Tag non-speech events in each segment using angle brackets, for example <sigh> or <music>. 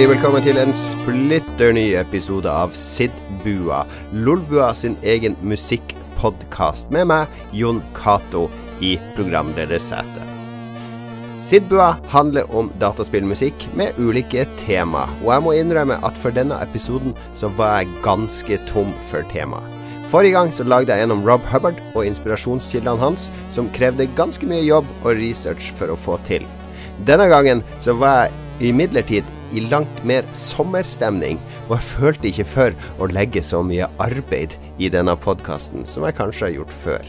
Hjertelig velkommen til en splitter ny episode av Sidbua, Lolbua sin egen musikkpodkast, med meg, Jon Cato, i programledersetet. Sidbua handler om dataspillmusikk med ulike tema, og jeg må innrømme at for denne episoden så var jeg ganske tom for tema. Forrige gang så lagde jeg gjennom Rob Hubbard og inspirasjonskildene hans, som krevde ganske mye jobb og research for å få til. Denne gangen så var jeg imidlertid i langt mer sommerstemning, og jeg følte ikke for å legge så mye arbeid i denne podkasten som jeg kanskje har gjort før.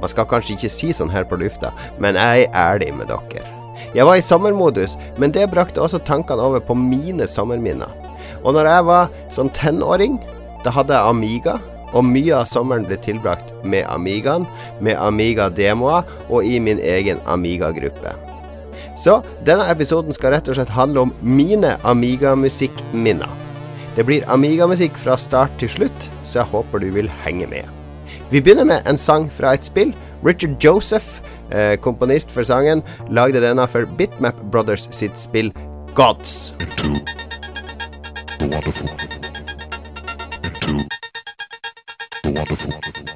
Man skal kanskje ikke si sånn her på lufta, men jeg er ærlig med dere. Jeg var i sommermodus, men det brakte også tankene over på mine sommerminner. Og når jeg var sånn tenåring, da hadde jeg Amiga, og mye av sommeren ble tilbrakt med Amigaen, med Amiga-demoer og i min egen Amiga-gruppe. Så denne episoden skal rett og slett handle om mine Amiga-musikkminner. Det blir Amiga-musikk fra start til slutt, så jeg håper du vil henge med. Vi begynner med en sang fra et spill. Richard Joseph, eh, komponist for sangen, lagde denne for Bitmap Brothers sitt spill Gods. into the wonderful, into the wonderful,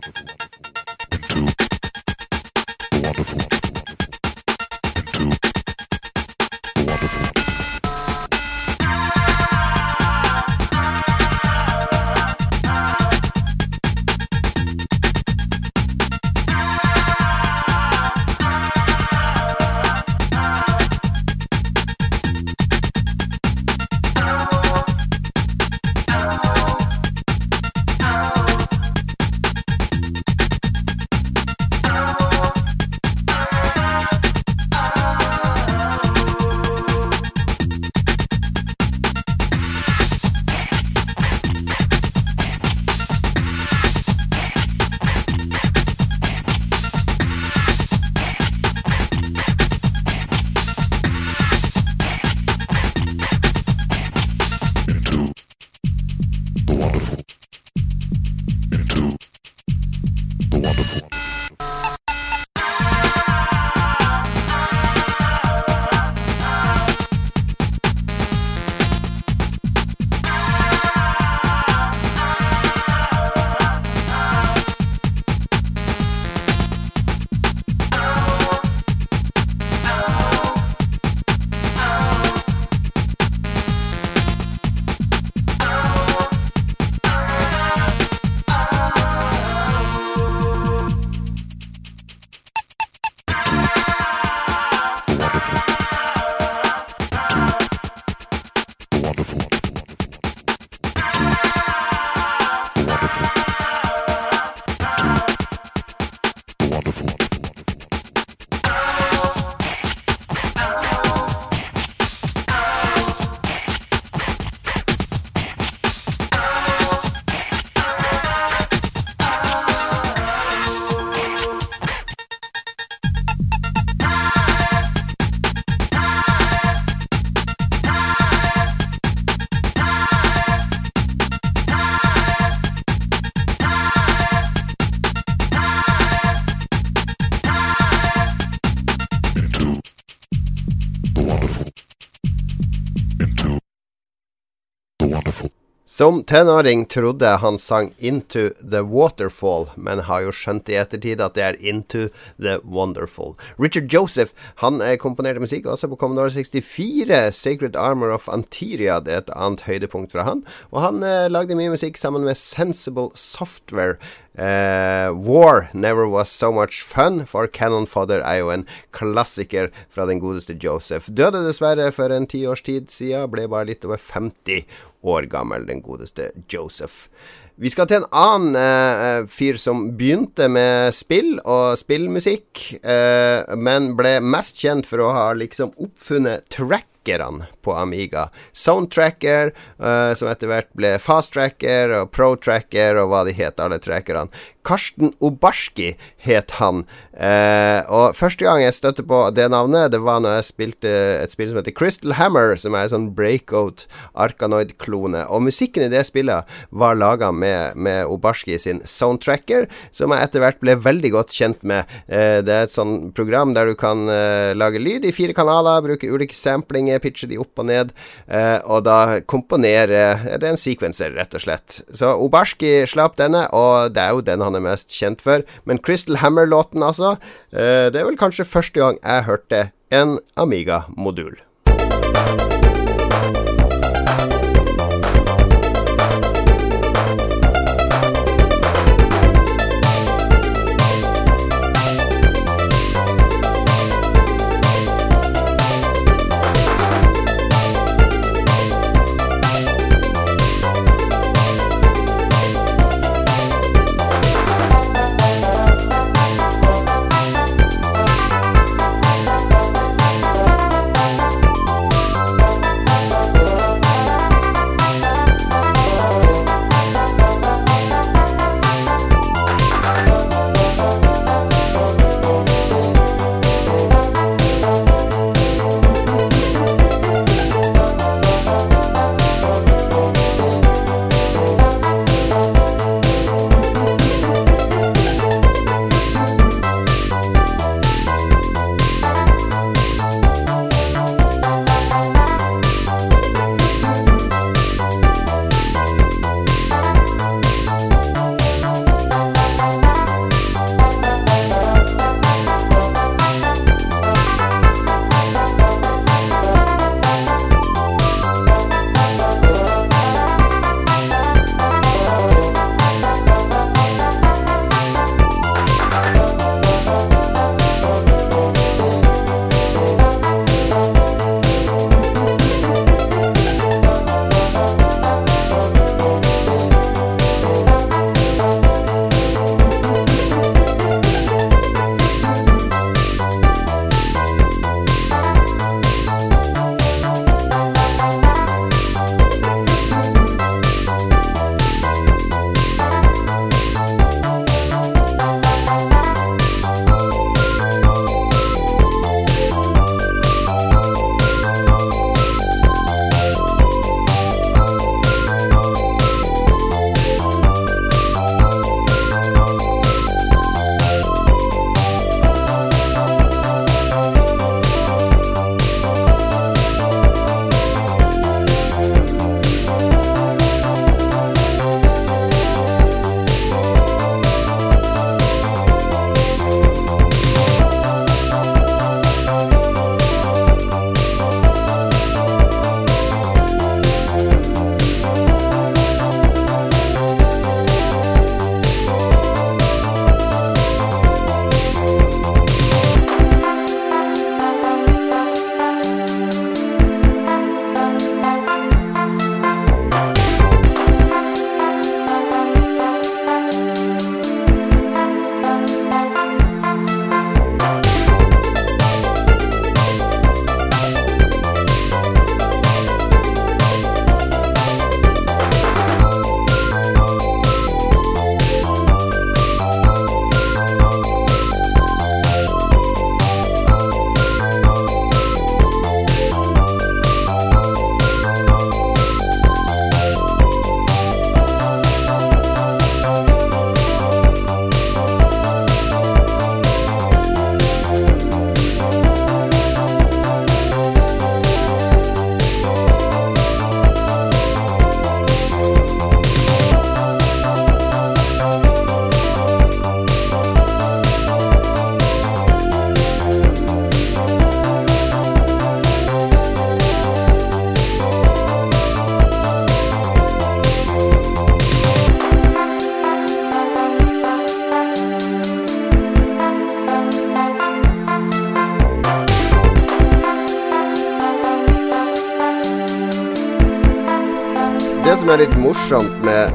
Som tenåring trodde han sang Into the Waterfall, men har jo skjønt i ettertid at det er Into the Wonderful. Richard Joseph han eh, komponerte musikk også på Commodore 64. Sacred Armor of Antiria det er et annet høydepunkt fra han. Og han eh, lagde mye musikk sammen med Sensible Software. Eh, War Never Was So Much Fun for Cannon Fodder er jo en klassiker fra den godeste Joseph. Døde dessverre for en tiårs tid siden, ble bare litt over 50 år gammel, den godeste Joseph. Vi skal til en annen eh, fyr som begynte med spill og spillmusikk, eh, men ble mest kjent for å ha liksom oppfunnet trackerne på Amiga. Soundtracker, uh, som etter hvert ble fast-tracker og pro-tracker og hva de het, alle trackerne. Karsten Obarski het han. Uh, og første gang jeg støtte på det navnet, det var når jeg spilte et spill som heter Crystal Hammer, som er en sånn breakout Arkanoid-klone. Og musikken i det spillet var laga med, med Obarski sin soundtracker, som jeg etter hvert ble veldig godt kjent med. Uh, det er et sånn program der du kan uh, lage lyd i fire kanaler, bruke ulike samplinger pitche de opp og ned, eh, og da komponere Det er en sequencer, rett og slett. Så Obarski slapp denne, og det er jo den han er mest kjent for. Men Crystal Hammer-låten, altså, eh, det er vel kanskje første gang jeg hørte en Amiga-modul.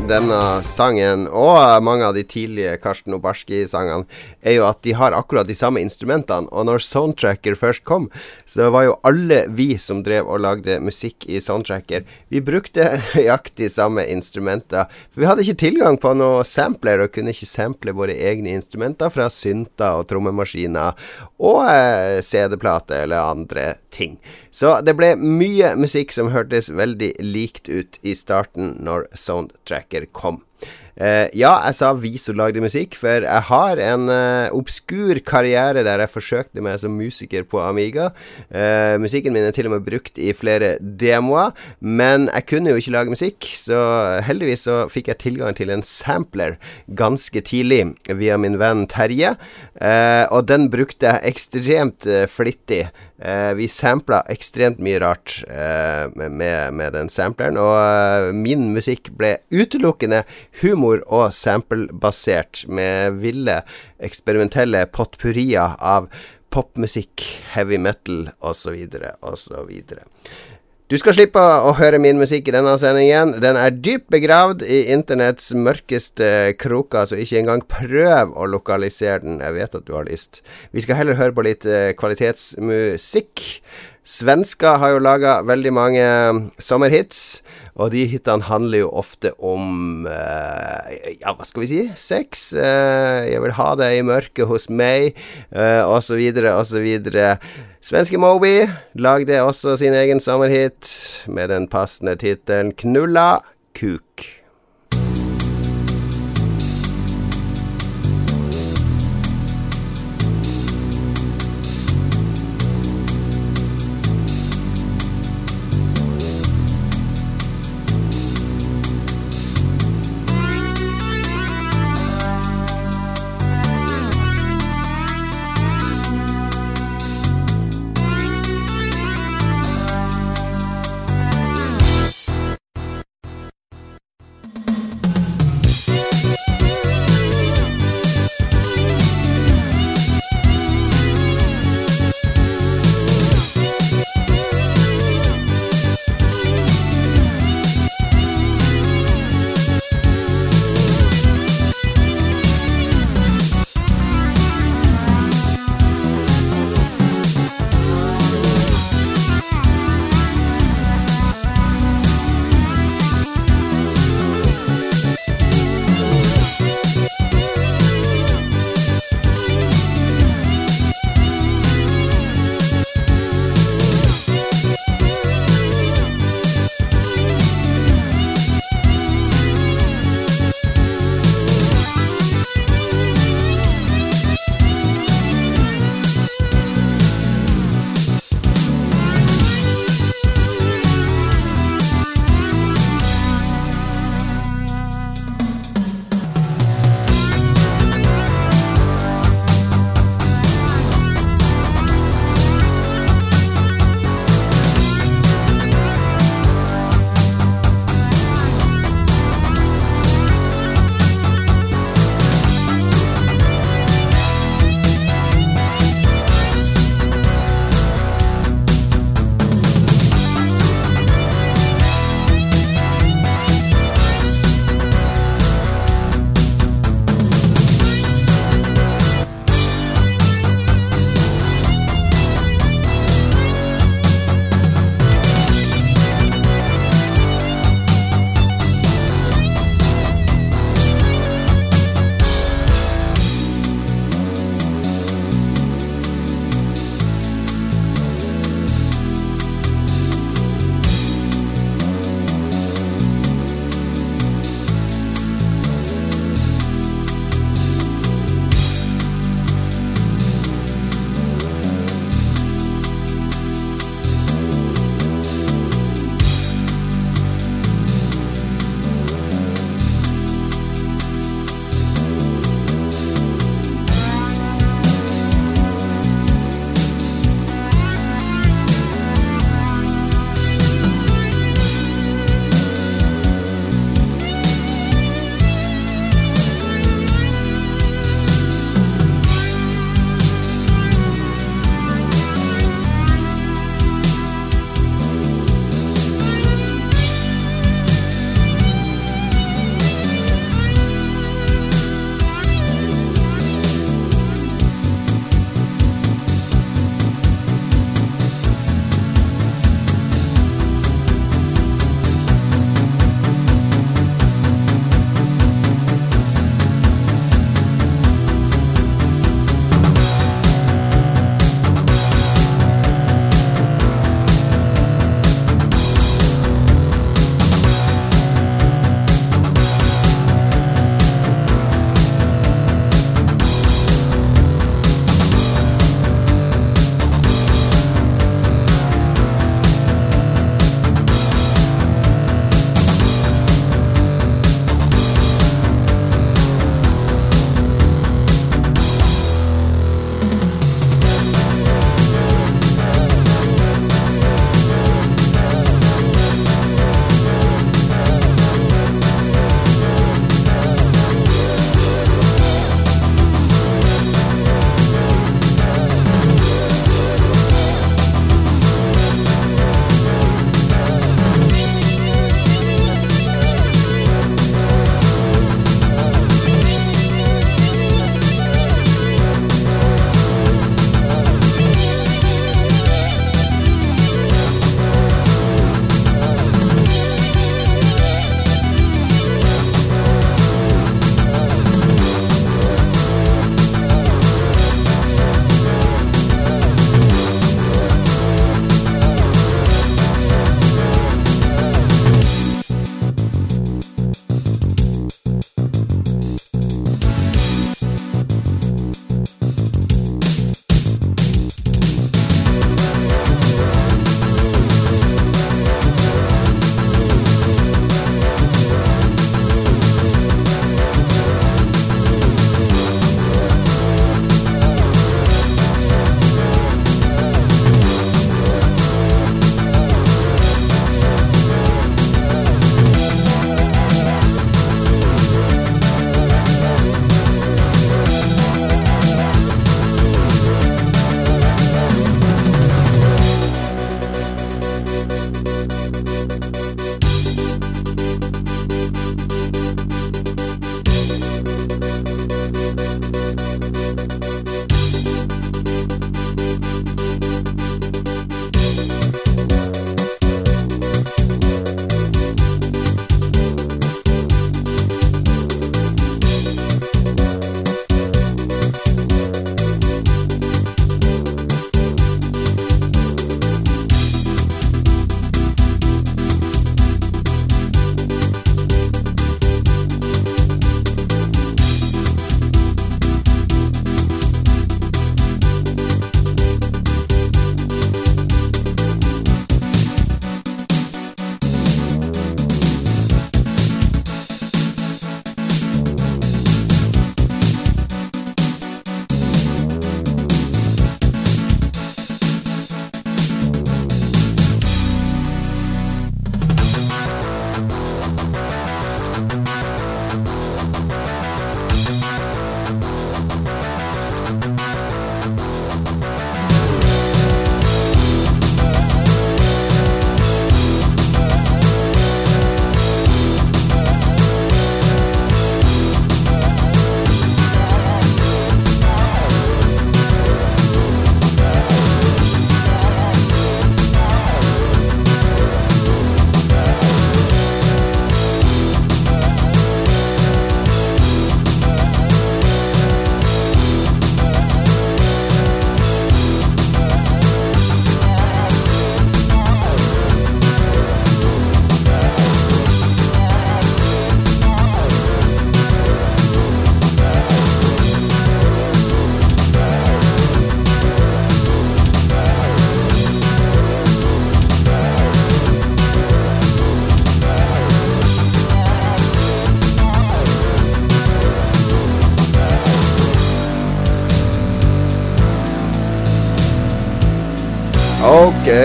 Denne sangen, og mange av de tidlige Karsten Obarski-sangene, er jo at de har akkurat de samme instrumentene. Og når Soundtracker først kom, så det var jo alle vi som drev og lagde musikk i Soundtracker, vi brukte <laughs> nøyaktig samme instrumenter. For vi hadde ikke tilgang på noe sampler, og kunne ikke sample våre egne instrumenter fra synter og trommemaskiner og eh, CD-plate eller andre ting. Så det ble mye musikk som hørtes veldig likt ut i starten når Soundtracker kom. Eh, ja, jeg sa vi som lagde musikk, for jeg har en uh, obskur karriere der jeg forsøkte meg som musiker på Amiga. Uh, musikken min er til og med brukt i flere demoer, men jeg kunne jo ikke lage musikk, så heldigvis så fikk jeg tilgang til en sampler ganske tidlig via min venn Terje, og den brukte jeg ekstremt flittig. Eh, vi sampla ekstremt mye rart eh, med, med, den sampleren, og eh, min musikk ble utelukkende humor- og samplebasert, med ville, eksperimentelle potpurrier av popmusikk, heavy metal osv., osv. Du skal slippe å høre min musikk i denne sendingen. Den er dypt begravd i internetts mørkeste kroker, så ikke engang prøv å lokalisere den. Jeg vet at du har lyst. Vi skal heller høre på litt uh, kvalitetsmusikk. Svensker har jo laga veldig mange sommerhits, og de hitene handler jo ofte om uh, Ja, hva skal vi si? Sex. Uh, jeg vil ha deg i mørket hos meg, uh, osv., osv. Svenske Moby lagde også sin egen sommerhit med den passende tittelen 'Knulla kuk'.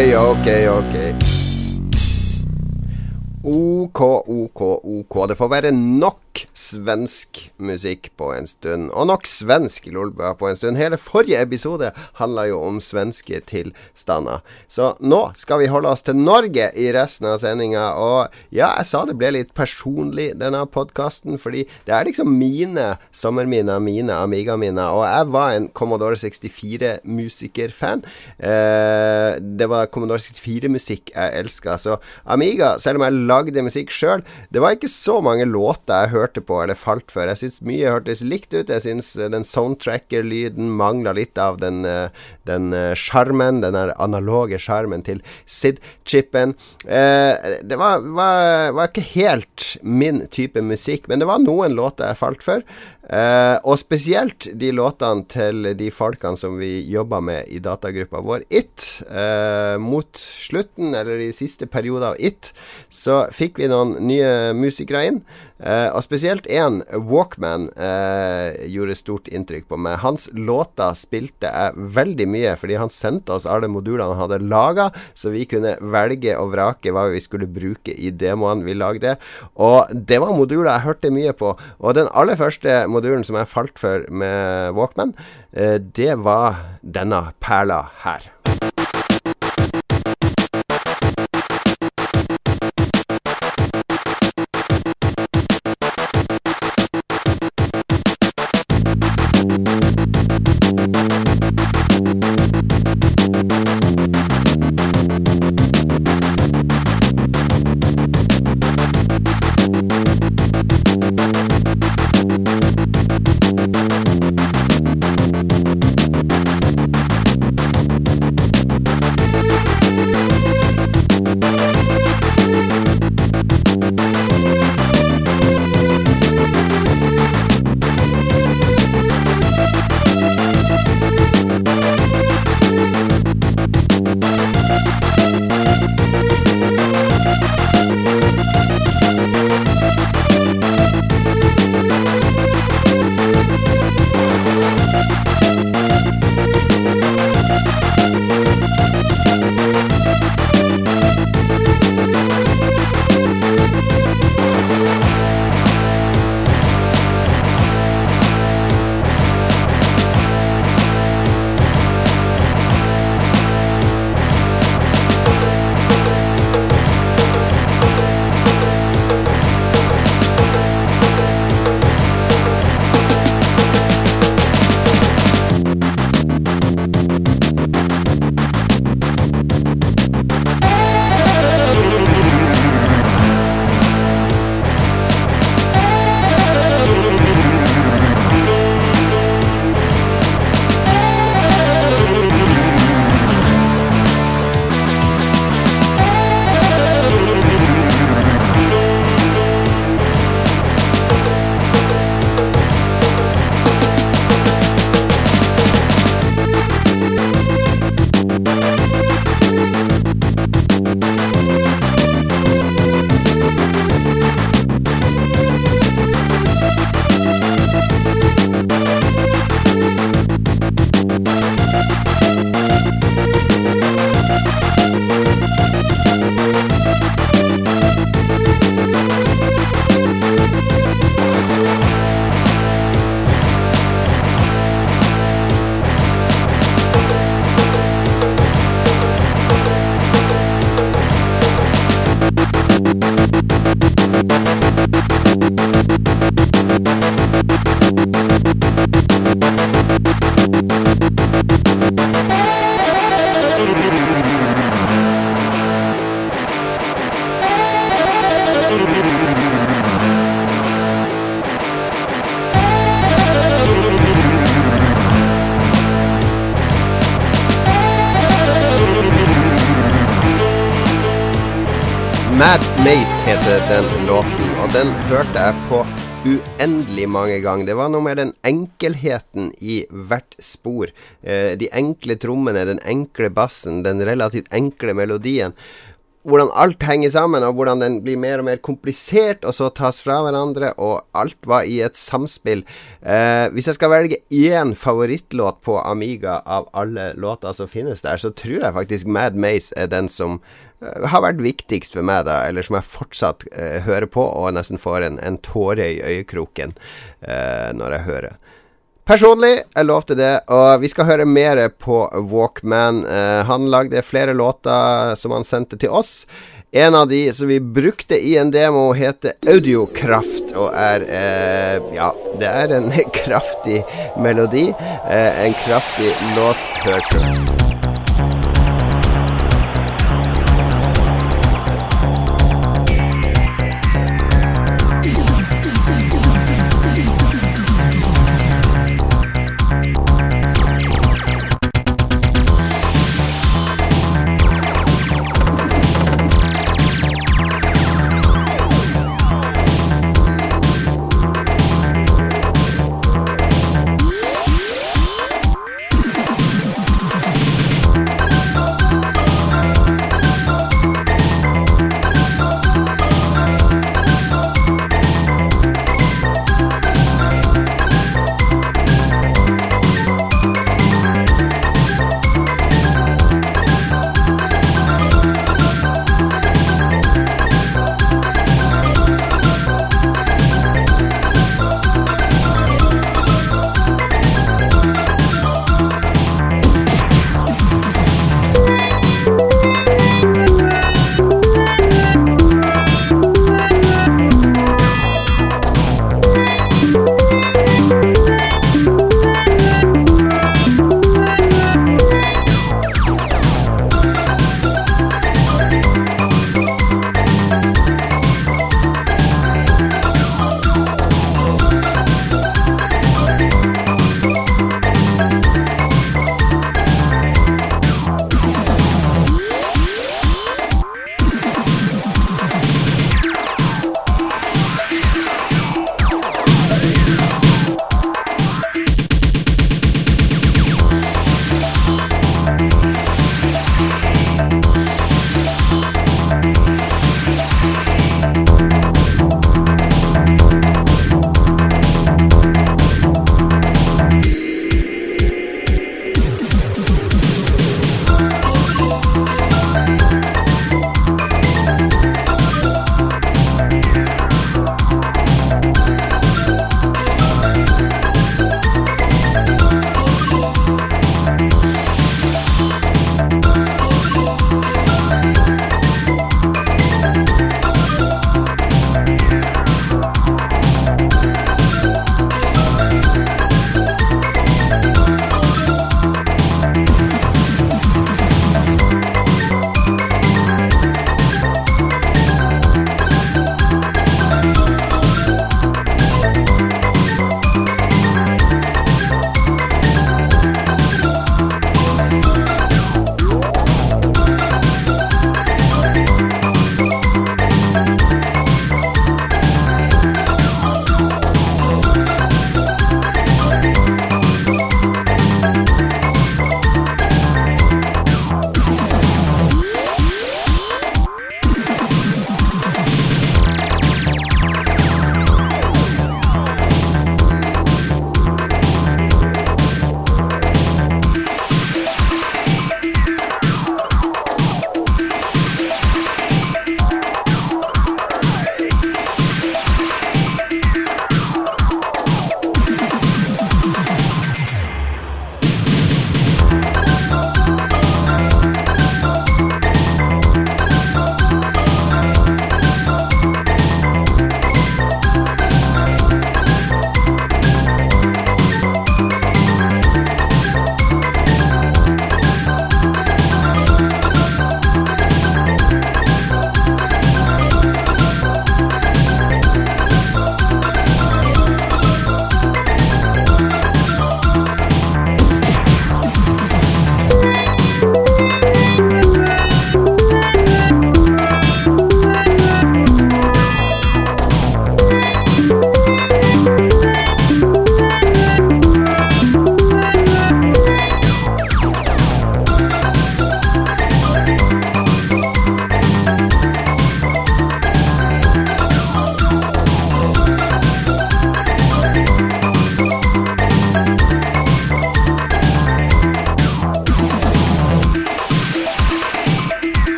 okay, okay, okay. OK. Det får være nok svensk musikk på en stund. Og nok svensk Lolbua på en stund. Hele forrige episode handla jo om svenske tilstander. Så nå skal vi holde oss til Norge i resten av sendinga. Og ja, jeg sa det ble litt personlig, denne podkasten, fordi det er liksom mine sommerminner, mine Amiga-minner. Og jeg var en Commodore 64-musikerfan. Eh, det var Commodore 64-musikk jeg elska. Så Amiga, selv om jeg lagde musikk sjøl, det var ikke så mange låter jeg hørte på eller falt for. Jeg syns mye hørtes likt ut. Jeg syns den soundtracker-lyden mangla litt av den den sjarmen, den analoge sjarmen til SID-chipen. Eh, det var, var, var, ikke helt min type musikk, men det var noen låter jeg falt for. Eh, og spesielt de låtene til de folkene som vi jobba med i datagruppa vår It. Eh, mot slutten, eller i siste periode av It, så fikk vi noen nye musikere inn. Uh, og spesielt én, Walkman, uh, gjorde stort inntrykk på meg. Hans låter spilte jeg veldig mye, fordi han sendte oss alle modulene han hadde laga, så vi kunne velge og vrake hva vi skulle bruke i demoene vi lagde. Og det var moduler jeg hørte mye på. Og den aller første modulen som jeg falt for med Walkman, uh, det var denne perla her. Den låten, og den hørte jeg på uendelig mange ganger. Det var noe med den enkelheten i hvert spor. Eh, de enkle trommene, den enkle bassen, den relativt enkle melodien. Hvordan alt henger sammen, og hvordan den blir mer og mer komplisert, og så tas fra hverandre, og alt var i et samspill. Eh, hvis jeg skal velge én favorittlåt på Amiga av alle låter som finnes der, så tror jeg faktisk Mad Maze er den som eh, har vært viktigst for meg, da, eller som jeg fortsatt eh, hører på, og nesten får en, en tåre i øyekroken eh, når jeg hører. Personlig, jeg lovte det, og vi skal høre mer på Walkman. Uh, han lagde flere låter som han sendte til oss. En av de som vi brukte i en demo, heter Audiokraft, og er uh, Ja, det er en <laughs> kraftig melodi. Uh, en kraftig låt. Hør sjøl.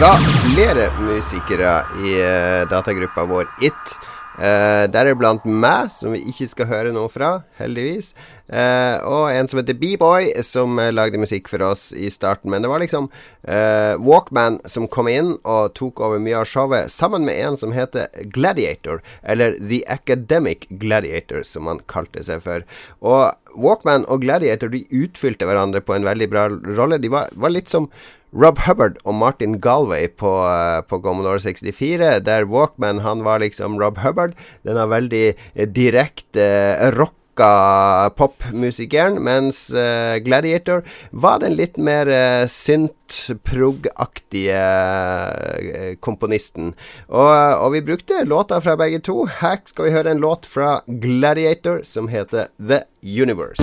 Var flere musikere i uh, datagruppa vår It. Uh, Deriblant meg, som vi ikke skal høre noe fra, heldigvis. Uh, og en som heter B-Boy, som uh, lagde musikk for oss i starten. Men det var liksom Walkman som kom inn og tok over mye av showet, sammen med en som heter Gladiator, eller The Academic Gladiator, som han kalte seg for. Og Walkman og Gladiator de utfylte hverandre på en veldig bra rolle. De var, var litt som Rob Hubbard og Martin Galway på, uh, på Commodore 64, der Walkman han var liksom Rob Hubbard. Den har veldig uh, direkte uh, rocka popmusikeren, mens uh, Gladiator var den litt mer uh, synt-prog-aktige uh, komponisten. Og, og, vi brukte låter fra begge to. Her skal vi høre en låt fra Gladiator som heter The Universe.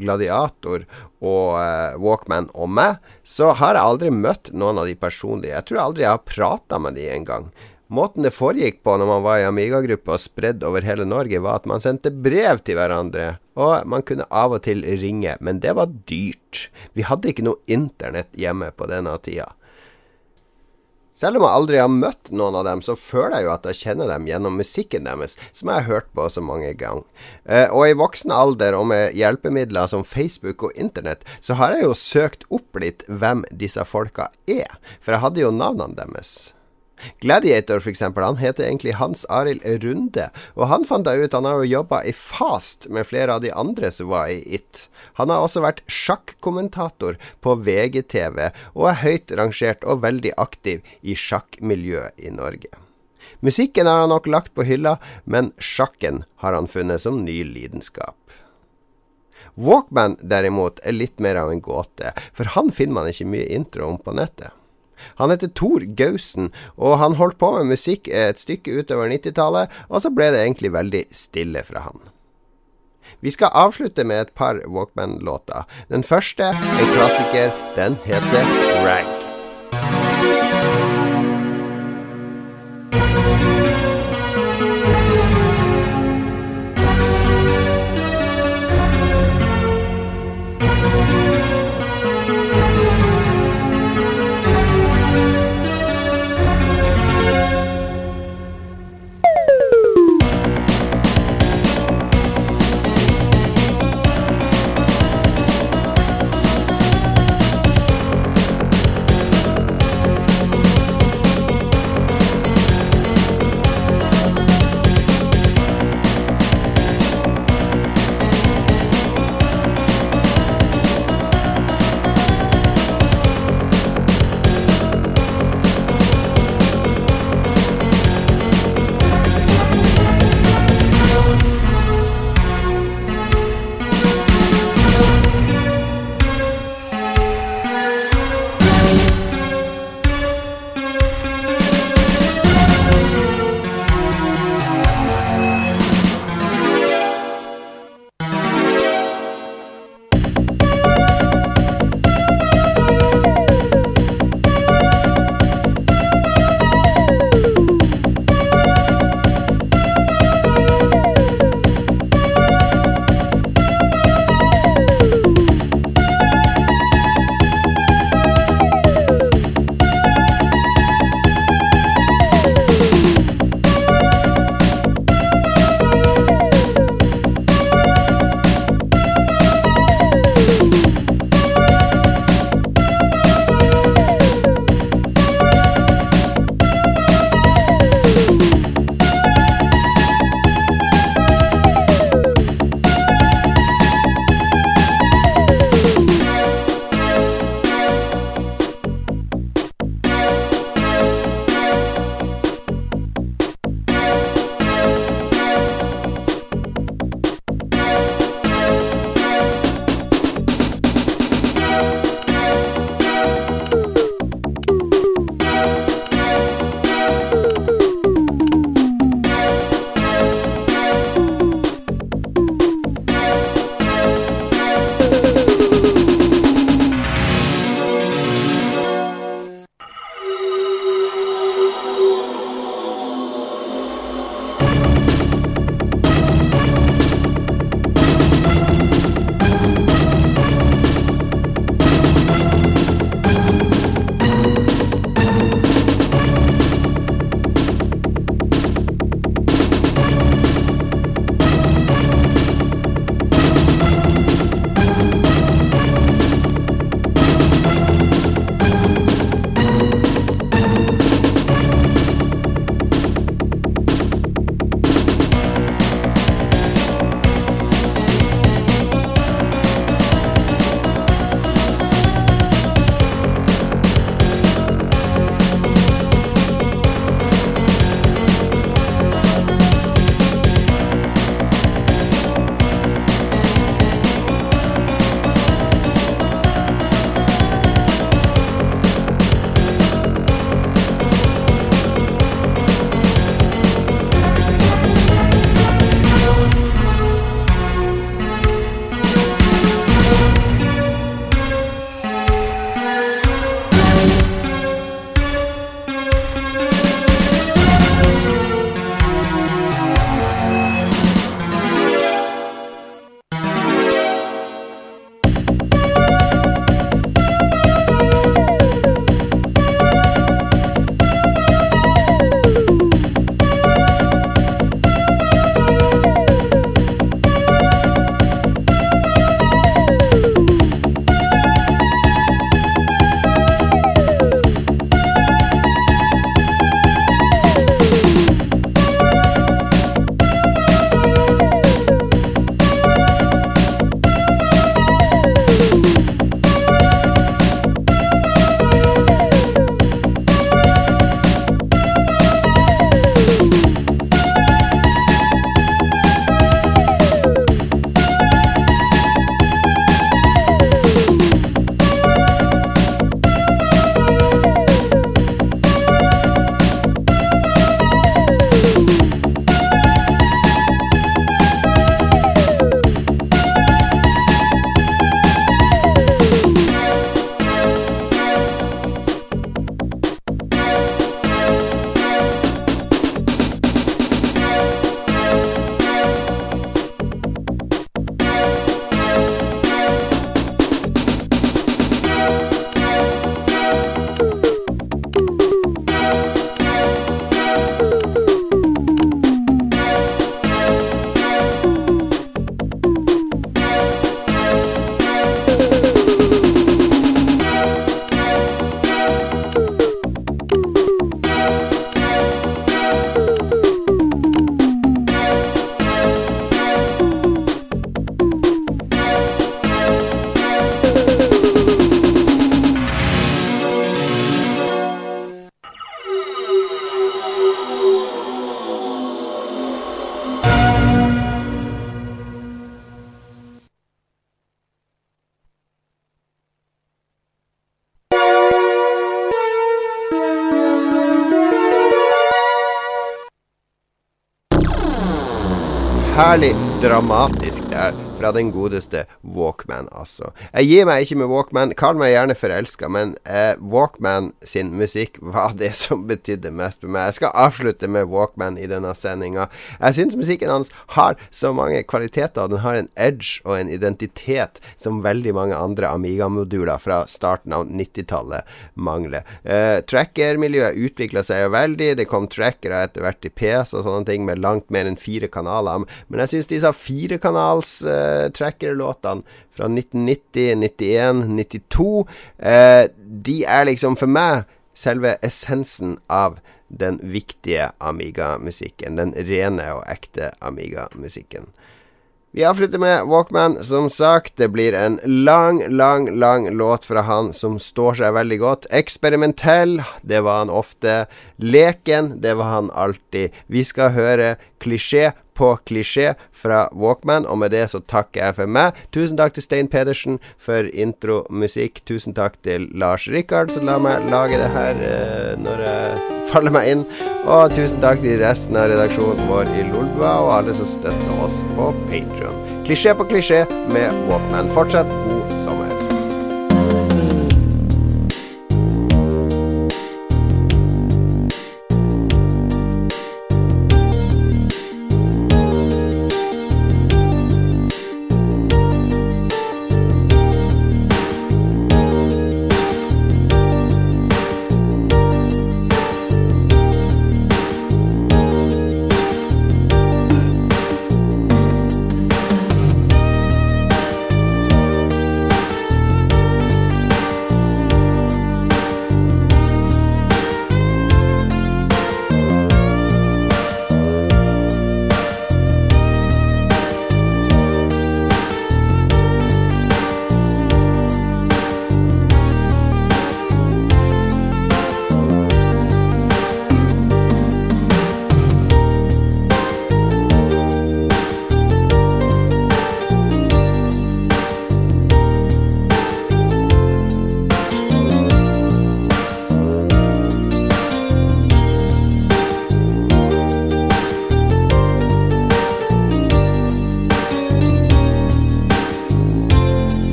Gladiator og uh, Walkman og meg, så har jeg aldri møtt noen av de personlige. Jeg tror aldri jeg har prata med de engang. Måten det foregikk på når man var i Amiga-gruppe og spredd over hele Norge, var at man sendte brev til hverandre, og man kunne av og til ringe, men det var dyrt. Vi hadde ikke noe internett hjemme på denne tida. Selv om jeg aldri har møtt noen av dem, så føler jeg jo at jeg kjenner dem gjennom musikken deres, som jeg har hørt på så mange ganger. Eh, og i voksen alder og med hjelpemidler som Facebook og Internett, så har jeg jo søkt opp litt hvem disse folka er, for jeg hadde jo navnene deres. Gladiator, f.eks., han heter egentlig Hans Arild Runde, og han fant jeg ut Han har jo jobba i Fast med flere av de andre som var i It. Han har også vært sjakkommentator på VGTV, og er høyt rangert og veldig aktiv i sjakkmiljøet i Norge. Musikken har han nok lagt på hylla, men sjakken har han funnet som ny lidenskap. Walkman derimot er litt mer av en gåte, for han finner man ikke mye intro om på nettet. Han heter Tor Gausen, og han holdt på med musikk et stykke utover 90-tallet, og så ble det egentlig veldig stille fra han. Vi skal avslutte med et par Walkman-låter. Den første, en klassiker, den heter Rag. Herlig dramatisk. Der fra den godeste Walkman, altså. Jeg gir meg ikke med Walkman. Kall meg gjerne forelska, men eh, Walkman sin musikk var det som betydde mest for meg. Jeg skal avslutte med Walkman i denne sendinga. Jeg syns musikken hans har så mange kvaliteter, og den har en edge og en identitet som veldig mange andre Amiga-moduler fra starten av 90-tallet mangler. Eh, Tracker-miljøet utvikla seg jo veldig. Det kom trackere etter hvert i PS og sånne ting med langt mer enn fire kanaler. Men jeg syns disse firekanals eh, tracker-låtene fra 1990, 91, 92 eh, De er liksom for meg selve essensen av den viktige Amiga-musikken. Den rene og ekte Amiga-musikken. Vi avslutter med Walkman. Som sagt, det blir en lang, lang, lang låt fra han som står seg veldig godt. Eksperimentell, det var han ofte. Leken, det var han alltid. Vi skal høre klisjé på klisjé fra Walkman, og med det så takker jeg for meg. Tusen takk til Stein Pedersen for intromusikk. Tusen takk til Lars Rikard, som la meg lage det her uh, når jeg faller meg inn. Og tusen takk til resten av redaksjonen vår i Lolbua, og alle som støtter oss på Patrion. Klisjé på klisjé med Walkman. Fortsett god